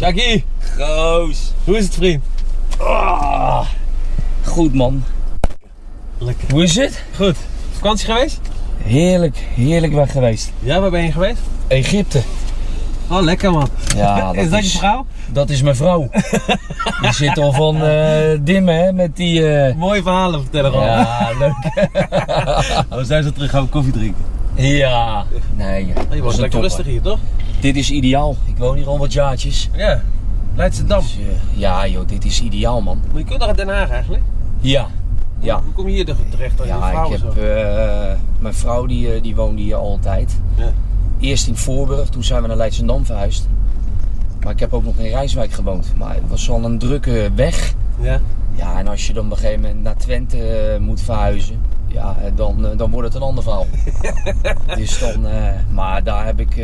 Jackie, Roos. hoe is het vriend? Ah, goed man. Lekker. Hoe is het? Goed. Vakantie geweest? Heerlijk, heerlijk weg geweest. Ja, waar ben je geweest? Egypte. Oh, lekker man. Ja, is dat je vrouw? Dat is mijn vrouw. Die zit al van eh dimmen hè, met die... eh, Mooie verhalen vertellen gewoon. Ja, leuk. We zijn zo terug gaan we koffie drinken. ja. Nee, Oh, je dat een lekker topper. rustig hier, toch? Dit is ideaal. Ik woon hier al wat jaartjes. Ja. Leidse Dam. Dus, eh, ja joh, dit is ideaal man. Maar je kunt naar Den Haag eigenlijk. Ja. Ja. Hoe kom je hier terecht Ja, vrouw ik heb... eh, mijn vrouw die, eh, die woonde hier altijd. Ja. Eerst in Voorburg, toen zijn we naar Leidschendam verhuisd. Maar ik heb ook nog in Rijswijk gewoond. Maar het was al een drukke weg. Ja. Ja, en als je dan op een gegeven moment naar Twente moet verhuizen, ja, dan, dan wordt het een ander verhaal. dus dan, maar daar heb ik,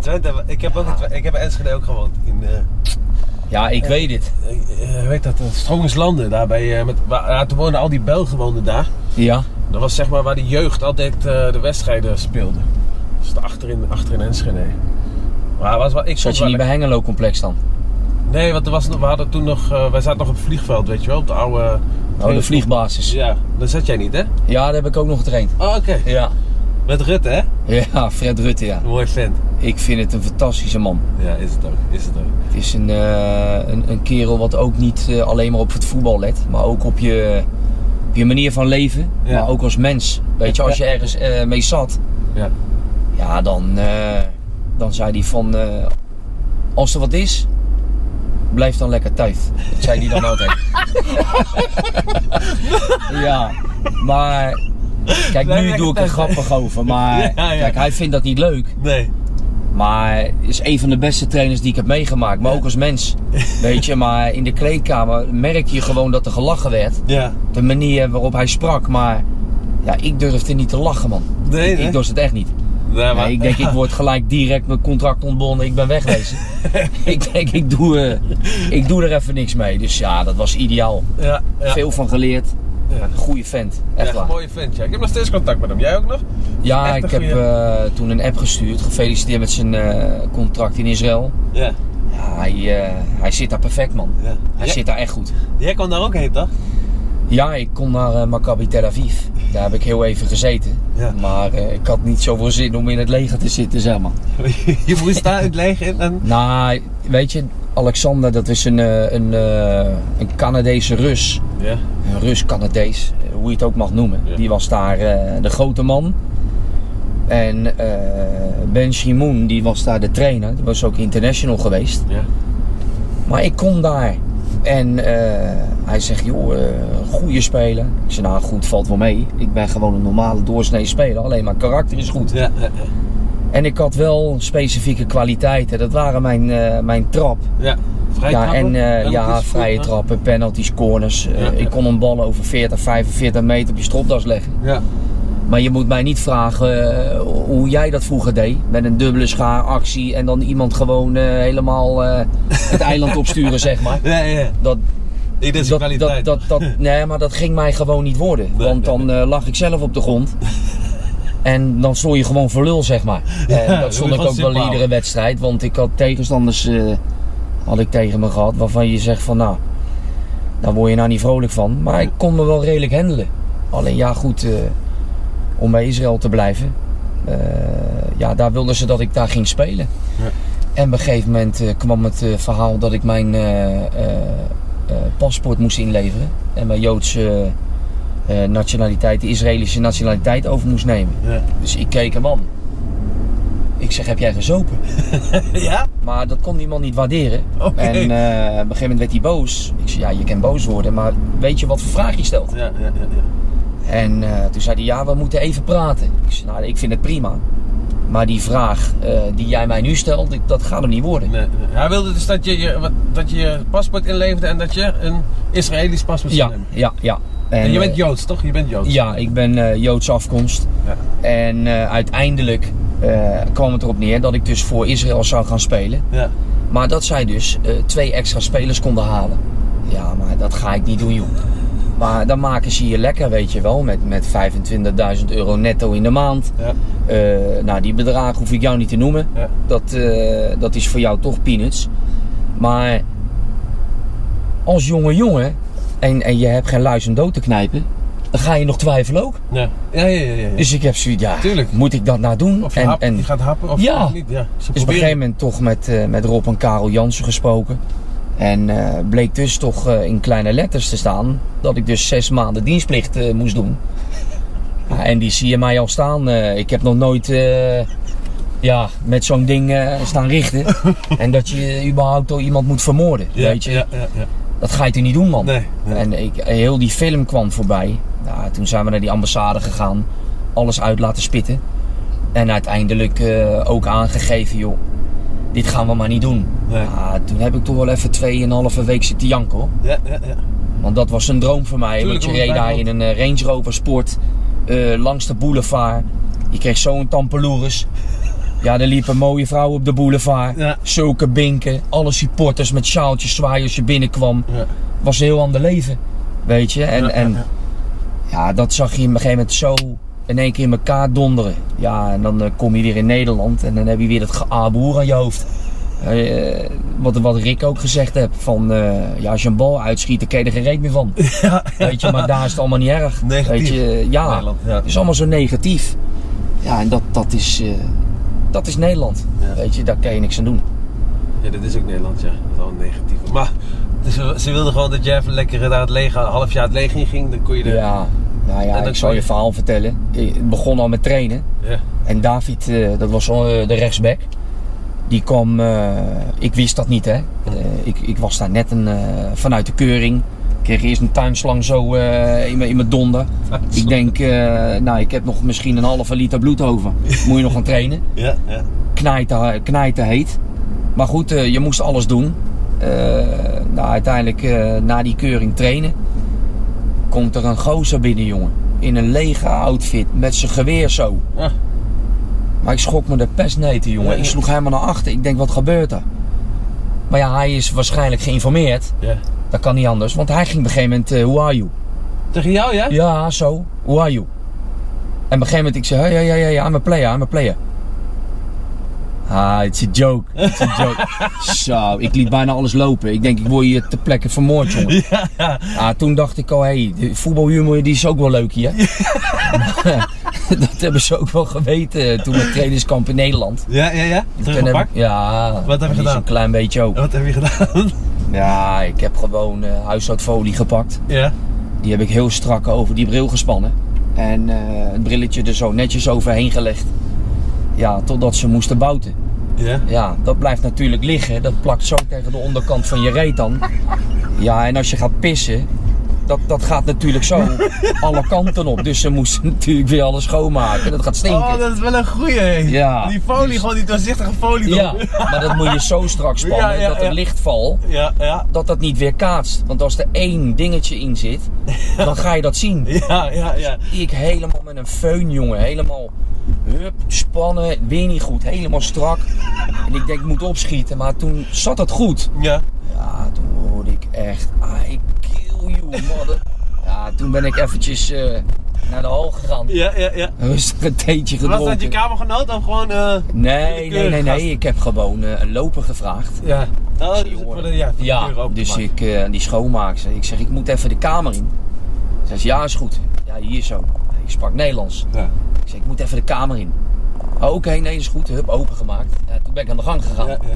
Twente, ik heb ook in ik heb in Enschede ook gewoond. In, eh ja, ik weet het. eh, weet dat, Strongenslanden. Daar bij, eh, met, waar, toen woonden al die Belgen woonden daar. Ja, Dat was zeg maar waar de jeugd altijd eh, de wedstrijden speelde. Dus de achterin, achterin Enschede. Maar was, wel- ik zat je niet bij Hengelo complex dan? Nee, want er was, we hadden toen nog, eh, wij zaten nog op het vliegveld, weet je wel, op de oude... Oh, de vliegbasis. Ja, daar zat jij niet, hè? Ja, daar heb ik ook nog getraind. Oh, oké. Ja. Met Rutte, hè? Ja, Fred Rutte, ja. Mooi vent. Ik vind het een fantastische man. Ja, is het ook. Is het ook. Het is een, eh, een, een kerel wat ook niet eh, alleen maar op het voetbal let, maar ook op je, op je manier van leven, Ja. maar ook als mens. Weet je, als je ergens eh, mee zat, Ja. ja, dan, dan zei hij van, als er wat is, blijf dan lekker thuis. Dat zei hij dan altijd. ja, maar kijk, nu doe ik er grappig over, maar Ja, kijk, hij vindt dat niet leuk. Nee. Maar is een van de beste trainers die ik heb meegemaakt. Maar ook als mens. Weet je, maar in de kleedkamer merk je gewoon dat er gelachen werd. Ja. De manier waarop hij sprak. Maar ja, ik durfde niet te lachen, man. Nee, ik, nee. ik dorst het echt niet. Nee, Nee, ik denk, ik word gelijk direct mijn contract ontbonden. Ik ben wegwezen. ik denk, ik doe, eh, ik doe er even niks mee. Dus ja, dat was ideaal. Ja. Veel van geleerd. Ja. Goeie vent. Echt Echt een waar. mooie vent, ja. Ik heb nog steeds contact met hem. Jij ook nog? Ja, een ik heb eh, toen een app gestuurd. Gefeliciteerd met zijn eh, contract in Israël. Ja. Ja, hij, eh, hij zit daar perfect, man. ja. Hij zit daar echt goed. Jij kwam daar ook heen, toch? Ja, ik kom naar Maccabi Tel Aviv. Daar heb ik heel even gezeten. Ja. Maar eh, ik had niet zoveel zin om in het leger te zitten, zeg maar. je moest daar het leger in en... Nou, weet je, Alexander, dat is een, eh, een, eh, een Canadese Rus. Ja. Een Rus-Canadees, hoe je het ook mag noemen. Ja. Die was daar de grote man. En Ben Shimoun, die was daar de trainer. Die was ook international geweest. Ja. Maar ik kom daar en eh, hij zegt, joh, eh goede speler. Ik zeg, nou goed, valt wel mee. Ik ben gewoon een normale doorsnee speler, alleen mijn karakter is goed. Ja. ja. En ik had wel specifieke kwaliteiten. Dat waren mijn, eh, mijn trap. Ja. Vrij ja, trappen, en ja, vrije trappen, penalties, corners. Ik kon een bal over 40, 45 meter op je stropdas leggen. Ja. Maar je moet mij niet vragen eh, hoe jij dat vroeger deed. Met een dubbele schaar actie en dan iemand gewoon eh, helemaal eh, het eiland opsturen, zeg maar. Ja, ja. Dat, Ik denk dat, kwaliteit. dat, dat, dat, nee, maar dat ging mij gewoon niet worden. Nee, want nee, dan lag ik zelf op de grond. En dan stond je gewoon voor lul, zeg maar. Dat stond ik ook wel iedere wedstrijd. Want ik had tegenstanders had ik tegen me gehad. Waarvan je zegt van nou, daar word je nou niet vrolijk van. Maar ik kon me wel redelijk handelen. Alleen ja goed, om bij Israël te blijven. eh, ja, daar wilden ze dat ik daar ging spelen. Ja. En op een gegeven moment eh, kwam het eh, verhaal dat ik mijn paspoort moest inleveren. En mijn Joodse nationaliteit, de Israëlische nationaliteit over moest nemen. Ja. Dus ik keek hem aan. Ik zeg, heb jij gezopen? ja? Maar dat kon die man niet waarderen. En op een gegeven moment werd hij boos. Ik zei, ja, je kan boos worden, maar weet je wat voor vraag je stelt? Ja, ja, ja. ja. En eh, toen zei hij, ja, we moeten even praten. Ik zei, nou, ik vind het prima. Maar die vraag eh, die jij mij nu stelt, dat gaat hem niet worden. Nee, nee. Hij wilde dus dat je je, wat- dat je je paspoort inleverde en dat je een Israëlisch paspoort zou Ja, nemen. ja, ja. En je eh, bent Joods, toch? Je bent Joods. Ja, ik ben eh Joods afkomst. Ja. En eh, uiteindelijk eh, kwam het erop neer dat ik dus voor Israël zou gaan spelen. Ja. Maar dat zij dus eh, twee extra spelers konden halen. Ja, maar dat ga ik niet doen, joh. Maar dan maken ze je lekker, weet je wel, met, met 25.000 euro netto in de maand. Ja. Eh, nou, die bedragen hoef ik jou niet te noemen. Ja. Dat, eh, dat is voor jou toch peanuts. Maar als jonge jongen en, en je hebt geen luis om dood te knijpen, dan ga je nog twijfelen ook. Ja. Ja, ja, ja. ja. Dus ik heb zoiets, ja, Tuurlijk. moet ik dat nou doen? Of je, en, hap- en je gaat happen of Ja. niet. Ja. Dus op een gegeven moment toch met, eh, met Rob en Karel Jansen gesproken. En eh, bleek dus toch eh, in kleine letters te staan dat ik dus zes maanden dienstplicht eh, moest doen. Ja, en die zie je mij al staan. ik heb nog nooit ja, met zo'n ding staan richten. en dat je überhaupt al iemand moet vermoorden. Ja, weet je? Ja, ja, ja. Dat ga je toch niet doen, man? Nee, nee. En ik, heel die film kwam voorbij. Toen zijn we naar die ambassade gegaan. Alles uit laten spitten. En uiteindelijk ook aangegeven, joh. Dit gaan we maar niet doen. Nee. Ja, toen heb ik toch wel even 2,5 week zitten janken, hoor. Ja, ja, ja. Want dat was een droom voor mij. Tuurlijk, want je reed daar in een eh, Range Rover Sport. eh, langs de boulevard. Je kreeg zo'n tampeloeres. Ja, er liepen mooie vrouwen op de boulevard. Ja. Zulke binken. Alle supporters met sjaaltjes zwaaien als je binnenkwam Ja. was een heel ander leven. Weet je? En, Ja, en ja, ja, dat zag je op een gegeven moment zo in één keer in elkaar donderen. Ja, en dan eh, kom je weer in Nederland en dan heb je weer dat geaboer aan je hoofd. Eh, wat, wat Rick ook gezegd heeft, van eh, ja, als je een bal uitschiet, dan ken je er geen reet meer van. Ja, Weet je, maar daar is het allemaal niet erg. Negatief. Weet je, ja, Nederland, ja. het is allemaal zo negatief. Ja, en dat, dat, is, eh, dat is Nederland. Ja. Weet je, daar kan je niks aan doen. Ja, dit is ook Nederland, ja. Dat is wel een negatieve. Maar dus, ze- wilden gewoon dat jij even lekker naar het leger, een half jaar het leger in ging. Dan kon je er... Ja, nou ja, En dan ik zal je je- verhaal vertellen. Ik begon al met trainen. Ja. En David, eh, dat was al, eh, de rechtsback. Die kwam, eh, ik wist dat niet hè. Eh, ik, ik was daar net een, eh, vanuit de keuring. Ik kreeg eerst een tuinslang zo in, mijn- in mijn donder. Ik denk, nou ik heb nog misschien een halve liter bloed over. Moet je nog gaan trainen. Ja, ja. Knijten, knijten heet. Maar goed, je moest alles doen. Nou, uiteindelijk na die keuring trainen. Komt er een gozer binnen jongen. In een lege outfit met zijn geweer zo. Ah, Maar ik schrok me de pestneten, jongen. Ja, Ik ja. sloeg helemaal naar achter. Ik denk, wat gebeurt er? Maar ja, hij is waarschijnlijk geïnformeerd. ja. Dat kan niet anders. Want hij ging op een gegeven moment, eh, who are you? Tegen jou, ja? Ja, zo. Who are you? En op een gegeven moment, ik zei, ja, ja, ja, ja, I'm a player, I'm a player. Ah, it's a joke. It's a joke. Zo, ik liet bijna alles lopen. Ik denk, ik word hier ter plekke vermoord, jongen. Ja, ja. Ah, toen dacht ik al, hé, hey, de voetbalhumor die is ook wel leuk hier. dat hebben ze ook wel geweten eh, toen met trainingskamp in Nederland. Ja, ja, ja. Teruggepakt? ja, Wat heb je gedaan? Een klein beetje ook. Wat heb je gedaan? Ja, ik heb gewoon eh huishoudfolie gepakt. ja. Die heb ik heel strak over die bril gespannen. En eh, het brilletje er zo netjes overheen gelegd. Ja, totdat ze moesten bouten. Ja. Ja, dat blijft natuurlijk liggen. Dat plakt zo tegen de onderkant van je reet dan. Ja, en als je gaat pissen, dat, dat gaat natuurlijk zo alle kanten op. Dus ze moesten natuurlijk weer alles schoonmaken. Dat gaat stinken. Oh, dat is wel een goeie. hè. Ja, Die folie, dus- gewoon die doorzichtige folie Ja, maar dat moet je zo strak spannen Ja, ja, dat er ja. lichtval, Ja, ja. dat dat niet weer kaatst. Want als er één dingetje in zit, dan ga je dat zien. Ja, ja, ja. Ik helemaal met een föhn, jongen. Helemaal hup, spannen, weer niet goed. Helemaal strak. En ik denk, ik moet opschieten. Maar toen zat het goed. Ja. Ja, toen hoorde ik echt, I kill you, mother. Ja, toen ben ik eventjes eh, naar de hal gegaan. Ja, ja, ja. Rustig een theetje Was gedronken. dat je kamergenoot of gewoon... eh Nee, nee, nee, nee. Ik heb gewoon eh, een loper gevraagd. Ja. Oh, dus voor de, ja, voor Ja, dus ik, eh, die schoonmaakster. Ik zeg, ik moet even de kamer in. Ze zegt, ja, is goed. Ja, hier zo. Ik sprak Nederlands. Ja. Ik zeg, ik moet even de kamer in. Oh, Oké, nee, is goed. Hup, opengemaakt. Ja, toen ben ik aan de gang gegaan. Ja, ja,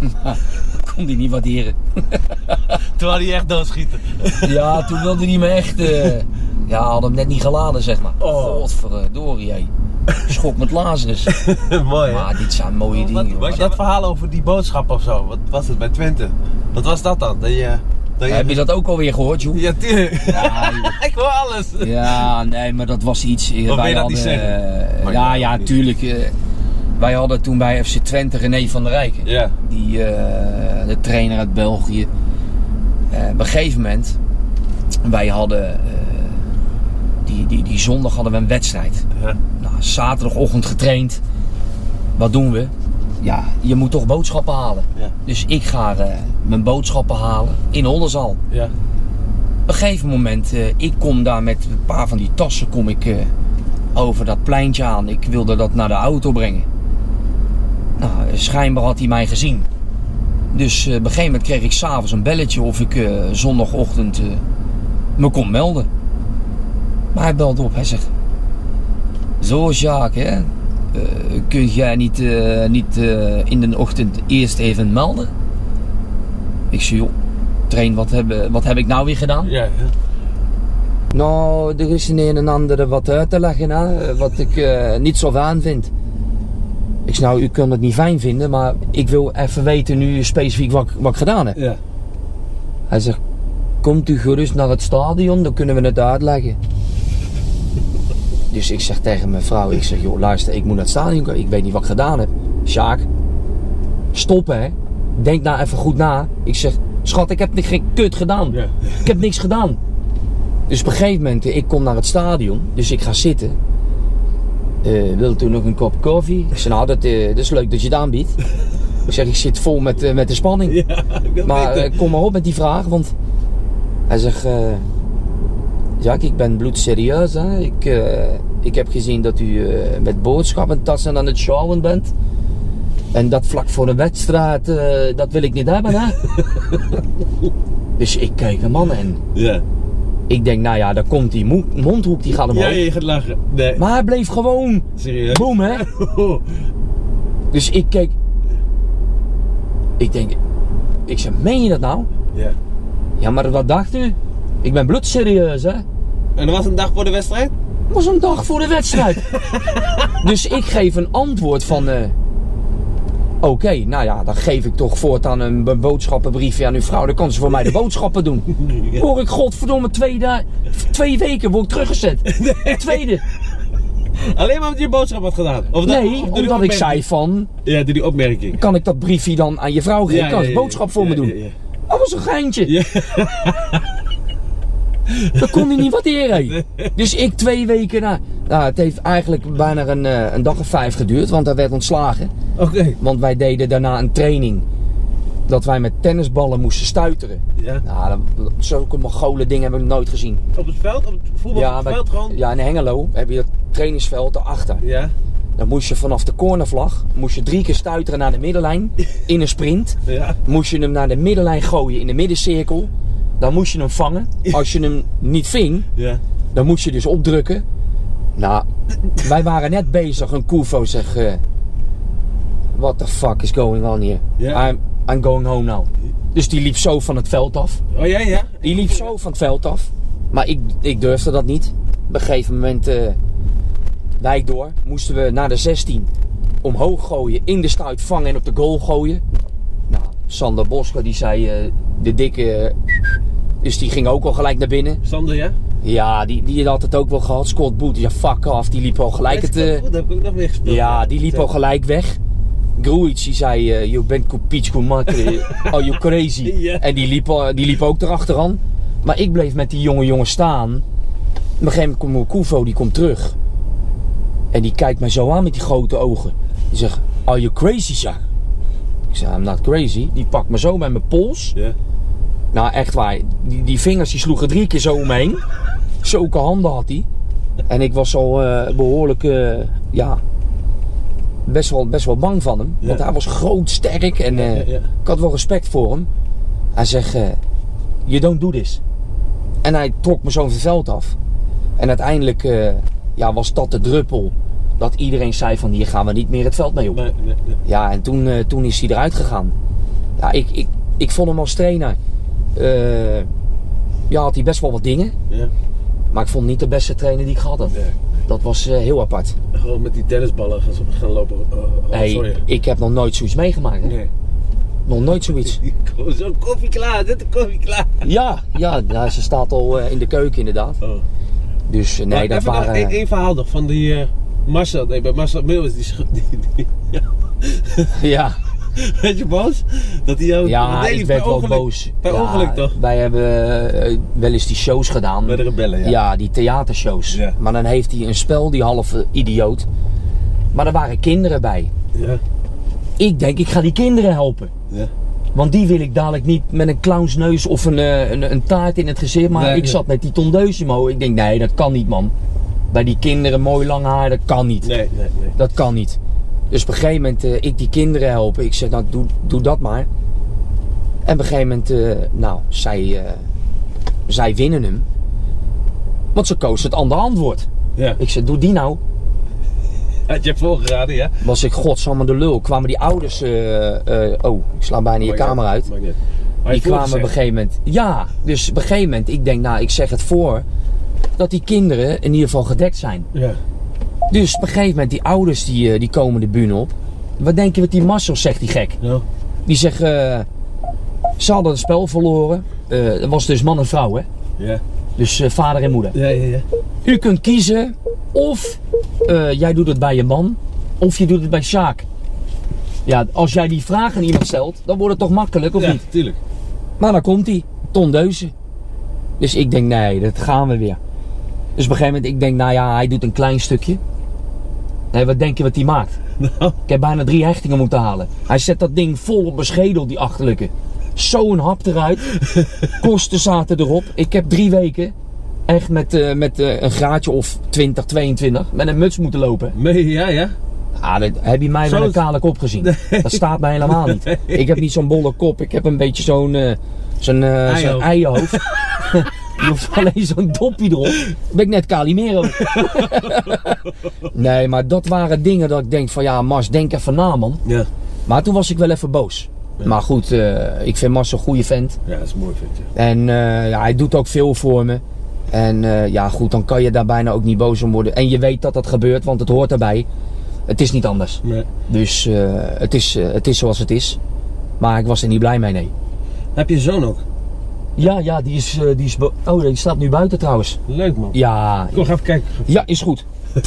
ja, ja. Kon die niet waarderen. Toen had hij echt doodschieten. Ja, toen wilde hij me echt... eh, ja, had hem net niet geladen, zeg maar. Oh. Godverdorie, hé. Schok met Lazarus. Mooi, hè? Maar dit zijn mooie Wat, dingen. was hoor. dat verhaal over die boodschap of zo? Wat was het bij Twente? Wat was dat dan? Dat je, dat je... Heb je dat ook alweer gehoord, joh? Ja, tuurlijk. Ja, ik hoor alles. Ja, nee, maar dat was iets. eh, wil wij je dat hadden, niet zeggen? eh, Maar ja, ja, niet. tuurlijk. wij hadden toen bij FC Twente René van der Rijken. Ja. Die, de trainer uit België. Eh, op een gegeven moment, wij hadden, eh, die, die, die zondag hadden we een wedstrijd. Ja. Nou, zaterdagochtend getraind. Wat doen we? Ja, je moet toch boodschappen halen. Ja. Dus ik ga eh, mijn boodschappen halen in Oldenzaal. Ja. een gegeven moment, ik kom daar met een paar van die tassen kom ik, over dat pleintje aan. Ik wilde dat naar de auto brengen. Nou, schijnbaar had hij mij gezien. Dus eh, op een gegeven moment kreeg ik s'avonds een belletje of ik eh, zondagochtend eh, me kon melden. Maar hij belde op, hij zegt... Zo Jacques, hè? Kun jij niet, niet in de ochtend eerst even melden? Ik zei, joh, train, wat heb, wat heb ik nou weer gedaan? Ja, ja. Nou, er is een een en ander wat uit te leggen, hè, wat ik niet zo fijn vind. Ik zei, nou, u kunt het niet fijn vinden, maar ik wil even weten nu specifiek wat, ik- wat ik gedaan heb. ja. Hij zegt, komt u gerust naar het stadion, dan kunnen we het uitleggen. Dus ik zeg tegen mijn vrouw, ik zeg, joh, luister, ik moet naar het stadion komen. Ik weet niet wat ik gedaan heb. Sjaak, stop hè. Denk nou even goed na. Ik zeg, schat, ik heb niks geen kut gedaan. Ja. Ik heb niks gedaan. Dus op een gegeven moment, ik kom naar het stadion, dus ik ga zitten. Eh wil toen nog een kop koffie? Ik zeg, nou, dat, eh, dat is leuk dat je het aanbiedt. Ik zeg, ik zit vol met, eh, met de spanning. Ja, Maar kom maar op met die vraag, want hij zegt, Jack, ik ben bloedserieus. Hè? Ik, ik heb gezien dat u met boodschappen tassen aan het sjouwen bent. En dat vlak voor een wedstrijd, dat wil ik niet hebben, hè? dus ik kijk een man en Ja. Ik denk, nou ja, daar komt die mo- mondhoek, die gaat omhoog. Ja, je gaat lachen. Nee. Maar hij bleef gewoon, Serieus? boem hè. Dus ik keek, ik denk, ik zeg, meen je dat nou? ja. Ja, maar wat dacht u? Ik ben bloedserieus, hè? En dat was een dag voor de wedstrijd? Het was een dag voor de wedstrijd. dus ik geef een antwoord van... eh, Oké, nou ja, dan geef ik toch voortaan een boodschappenbriefje aan uw vrouw. Dan kan ze voor mij de boodschappen doen. Ja. Hoor ik godverdomme twee, da- twee weken word ik teruggezet. Tweede. Alleen maar omdat je boodschap had gedaan? Of dat- Nee, of omdat ik zei van... Ja, door die opmerking. Kan ik dat briefje dan aan je vrouw geven? kan ze boodschap voor ja, me doen? Ja, ja. Dat was een geintje. Ja. Dat kon hij niet waarderen. hé. Dus ik twee weken na. Nou, het heeft eigenlijk bijna een, eh, een dag of vijf geduurd, want hij werd ontslagen. Oké. Want wij deden daarna een training. Dat wij met tennisballen moesten stuiteren. Ja. Nou, zulke mogole dingen heb ik nooit gezien. Op het veld? Op het Ja, voetbalveld bij- gewoon? ja, in Hengelo heb je dat trainingsveld erachter. Ja. Dan moest je vanaf de cornervlag moest je drie keer stuiteren naar de middenlijn in een sprint. Ja. Moest je hem naar de middenlijn gooien in de middencirkel. Dan moest je hem vangen. Als je hem niet ving, Ja. dan moest je dus opdrukken. Nou, wij waren net bezig. Een Koevo zegt... eh, What the fuck is going on here? I'm, I'm going home now. Dus die liep zo van het veld af. Oh ja, ja? Die liep zo van het veld af. Maar ik, ik durfde dat niet. Op een gegeven moment, eh wijk door, moesten we naar de 16 omhoog gooien, in de stuit vangen en op de goal gooien. Nou, Sander Bosker die zei, eh, de dikke, dus die ging ook al gelijk naar binnen. Sander, ja? Ja, die, die had het ook wel gehad. Scott Boet, ja fuck off, die liep al gelijk het... eh, Goed, dat heb ik ook nog weer gespeeld. ja, die liep al gelijk weg. Grujic die zei, eh, je bent kopietsko makkelijk, oh you crazy. Ja. En die liep, die liep ook erachteraan. Maar ik bleef met die jonge jongen staan. Op een gegeven moment komt Kuvo, die komt terug. En die kijkt mij zo aan met die grote ogen. Die zegt, are you crazy, Jack? Ik zeg, I'm not crazy. Die pakt me zo bij mijn pols. Ja. Nou, echt waar. Die, die vingers die sloegen drie keer zo omheen. Zulke handen had hij. En ik was al eh, behoorlijk, eh, ja, best wel, best wel bang van hem. Want hij was groot, sterk en eh, Ja, ja. ik had wel respect voor hem. Hij zegt, you don't do this. En hij trok me zo van het veld af. En uiteindelijk ja, was dat de druppel. Dat iedereen zei van, hier gaan we niet meer het veld mee op. Nee, nee, nee. Ja, en toen, toen is hij eruit gegaan. Ja, ik, ik, ik vond hem als trainer. Eh, ja, had hij best wel wat dingen. Ja. Maar ik vond niet de beste trainer die ik gehad had. Nee. Dat was eh, heel apart. Gewoon met die tennisballen gaan, gaan lopen. Oh, hey, sorry. ik heb nog nooit zoiets meegemaakt. Hè? Nee. Nog nooit zoiets. Zo'n koffie klaar, zet de koffie klaar. Ja, ja, ja ze staat al in de keuken inderdaad. Oh. Dus nee, Maar dat even nog waren... één, verhaal nog van die Marcel. Nee, bij Marcel Meeuwis. Die, sch- die, die, ja. Ja, Weet je boos? Dat hij jou... ja ik werd wel ongeluk- boos. Per Ja, ongeluk toch? Wij hebben eh, wel eens die shows gedaan. Bij de rebellen, ja. Ja, die theatershows. Ja. Maar dan heeft hij een spel, die halve idioot. Maar er waren kinderen bij. Ja. Ik denk, ik ga die kinderen helpen. ja. Want die wil ik dadelijk niet met een clownsneus of een, eh, een, een taart in het gezicht. Maar Nee, ik nee. zat met die tondeuze mo. Ik denk, nee, dat kan niet, man. Bij die kinderen mooi lang haar, dat kan niet. Nee, nee, nee. Dat kan niet. Dus op een gegeven moment, eh, ik die kinderen helpen. Ik zeg, nou, doe, doe dat maar. En op een gegeven moment, eh, nou, zij, eh, zij winnen hem. Want ze koos het andere antwoord. Ja. Ik zeg, doe die nou. Had je voorgeraden, ja? Was ik godsamme de lul. Kwamen die ouders, oh, ik sla bijna je kamer uit. Die kwamen op een gegeven moment. Ja, dus op een gegeven moment, ik denk, nou, ik zeg het voor. Dat die kinderen in ieder geval gedekt zijn. Ja. Dus op een gegeven moment, die ouders die, eh, die komen de bühne op. Wat denk je wat die Marcel zegt, die gek? Die zegt, eh, ze hadden het spel verloren. Dat was dus man en vrouw, hè? ja. Dus vader en moeder. Ja, ja, ja. U kunt kiezen of jij doet het bij je man, of je doet het bij Sjaak. Ja, als jij die vraag aan iemand stelt, dan wordt het toch makkelijk, of ja, niet? tuurlijk. Maar dan komt hij, Ton Deuzen. Dus ik denk, nee, dat gaan we weer. Dus op een gegeven moment, ik denk, nou ja, hij doet een klein stukje. Nee, wat denk je wat hij maakt? Nou, Ik heb bijna drie hechtingen moeten halen. Hij zet dat ding vol op mijn schedel, die achterlijke. Zo'n hap eruit. Kosten zaten erop. Ik heb drie weken echt met, eh, met eh, een graadje of 20, 22 met een muts moeten lopen. mee, ja, ja. Ah, dat, heb je mij Zo met een kale kop gezien? Dat staat mij helemaal niet. Nee. Ik heb niet zo'n bolle kop. Ik heb een beetje zo'n eh, zo'n Eierhoofd. Je hoeft alleen zo'n doppie erop. Dan ben ik net Calimero. nee, maar dat waren dingen dat ik denk van ja, Mars, denk even na man. Ja. Maar toen was ik wel even boos. Ja. Maar goed, eh, ik vind Mars een goede vent. Ja, dat is mooi, vind je. En eh, ja, hij doet ook veel voor me. En eh, ja, goed, dan kan je daar bijna ook niet boos om worden. En je weet dat dat gebeurt, want het hoort erbij. Het is niet anders. Nee. Dus het, is, het is zoals het is. Maar ik was er niet blij mee, nee. Heb je zoon ook? Ja, ja, die is, eh, die is... Oh, die staat nu buiten trouwens. Leuk, man. Ja, Kom, ga even kijken. ja, is goed.